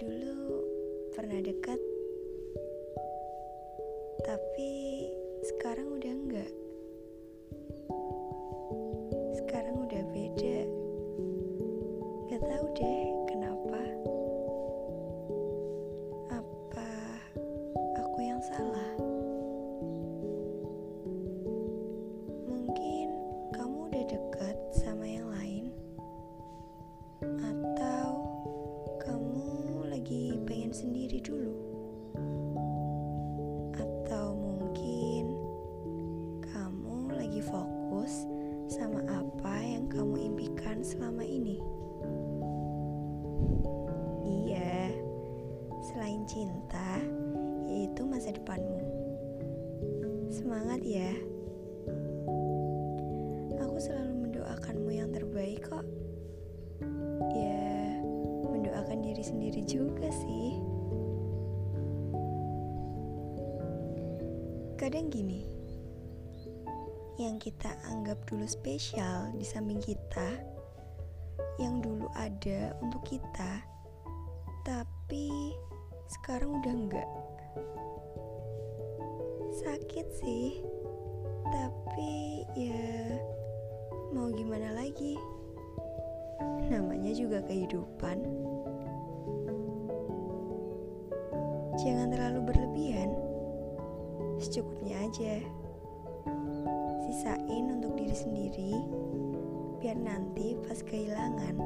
dulu pernah dekat, tapi sekarang udah enggak. Sekarang udah beda. Gak tahu deh yaitu masa depanmu. Semangat ya! Aku selalu mendoakanmu yang terbaik kok. Ya, mendoakan diri sendiri juga sih. Kadang gini, yang kita anggap dulu spesial di samping kita, yang dulu ada untuk kita, sekarang udah enggak. Sakit sih, tapi ya mau gimana lagi? Namanya juga kehidupan. Jangan terlalu berlebihan, secukupnya aja. Sisain untuk diri sendiri, biar nanti pas kehilangan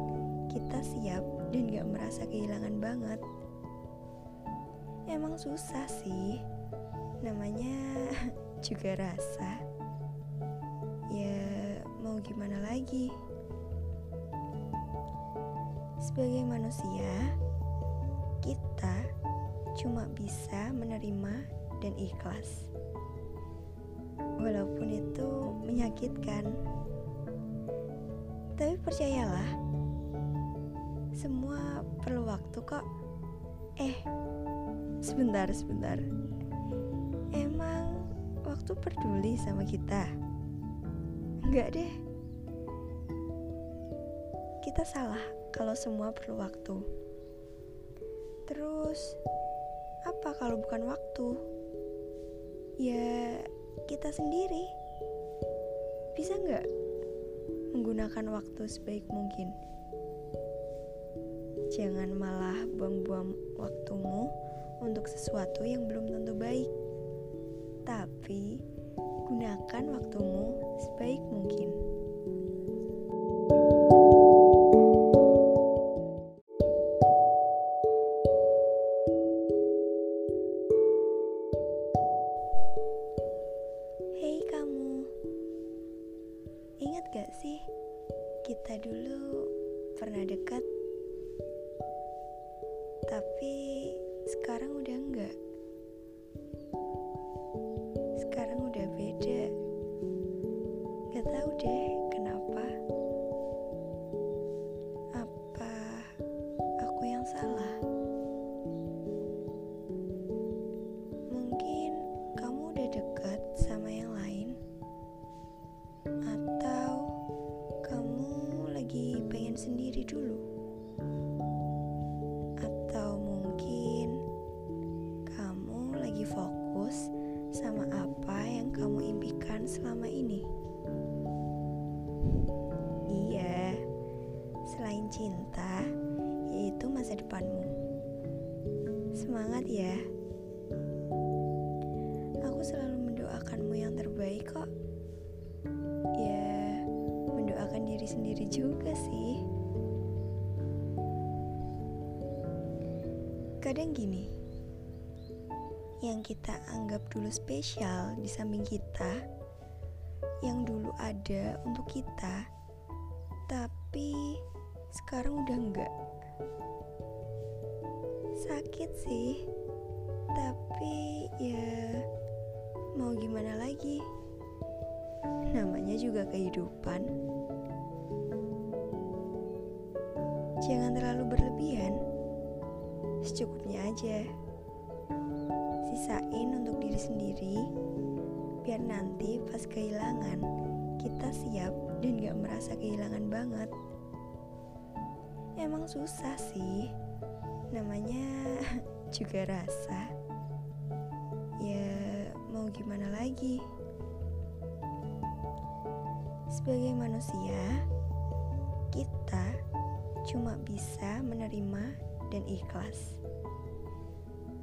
kita siap dan gak merasa kehilangan banget. Emang susah sih, namanya juga rasa. Ya, mau gimana lagi? Sebagai manusia, kita cuma bisa menerima dan ikhlas. Walaupun itu menyakitkan. Tapi percayalah, semua perlu waktu kok. Eh, sebentar, sebentar. Emang waktu peduli sama kita? Enggak deh. Kita salah kalau semua perlu waktu. Terus, apa kalau bukan waktu? Ya, kita sendiri. Bisa nggak menggunakan waktu sebaik mungkin? Jangan malah buang-buang waktumu untuk sesuatu yang belum tentu baik. Tapi, gunakan waktumu sebaik mungkin. Hei kamu, ingat gak sih kita dulu pernah dekat, tapi sekarang udah enggak. Sekarang udah beda. Gak tahu deh masa depanmu. Semangat ya! Aku selalu mendoakanmu yang terbaik kok. Ya, mendoakan diri sendiri juga sih. Kadang gini, yang kita anggap dulu spesial di samping kita, yang dulu ada untuk kita, tapi sekarang udah enggak. Sakit sih, tapi ya mau gimana lagi? Namanya juga kehidupan. Jangan terlalu berlebihan, secukupnya aja. Sisain untuk diri sendiri, biar nanti pas kehilangan kita siap dan gak merasa kehilangan banget. Emang susah sih, namanya juga rasa. Ya, mau gimana lagi? Sebagai manusia, kita cuma bisa menerima dan ikhlas.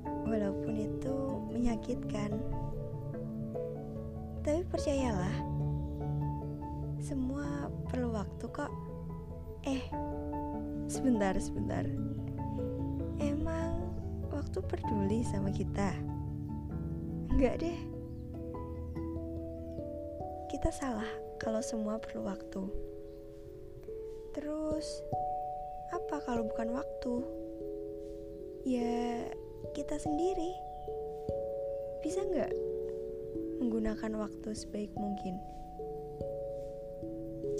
Walaupun itu menyakitkan. Tapi percayalah, semua perlu waktu kok. Eh, sebentar, sebentar. Emang waktu peduli sama kita? Enggak deh. Kita salah kalau semua perlu waktu. Terus, apa kalau bukan waktu? Ya, kita sendiri. Bisa nggak menggunakan waktu sebaik mungkin?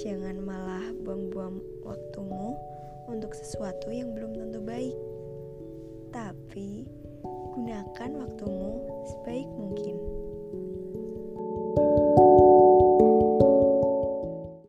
Jangan malah buang-buang waktumu untuk sesuatu yang belum tentu baik tapi gunakan waktumu sebaik mungkin.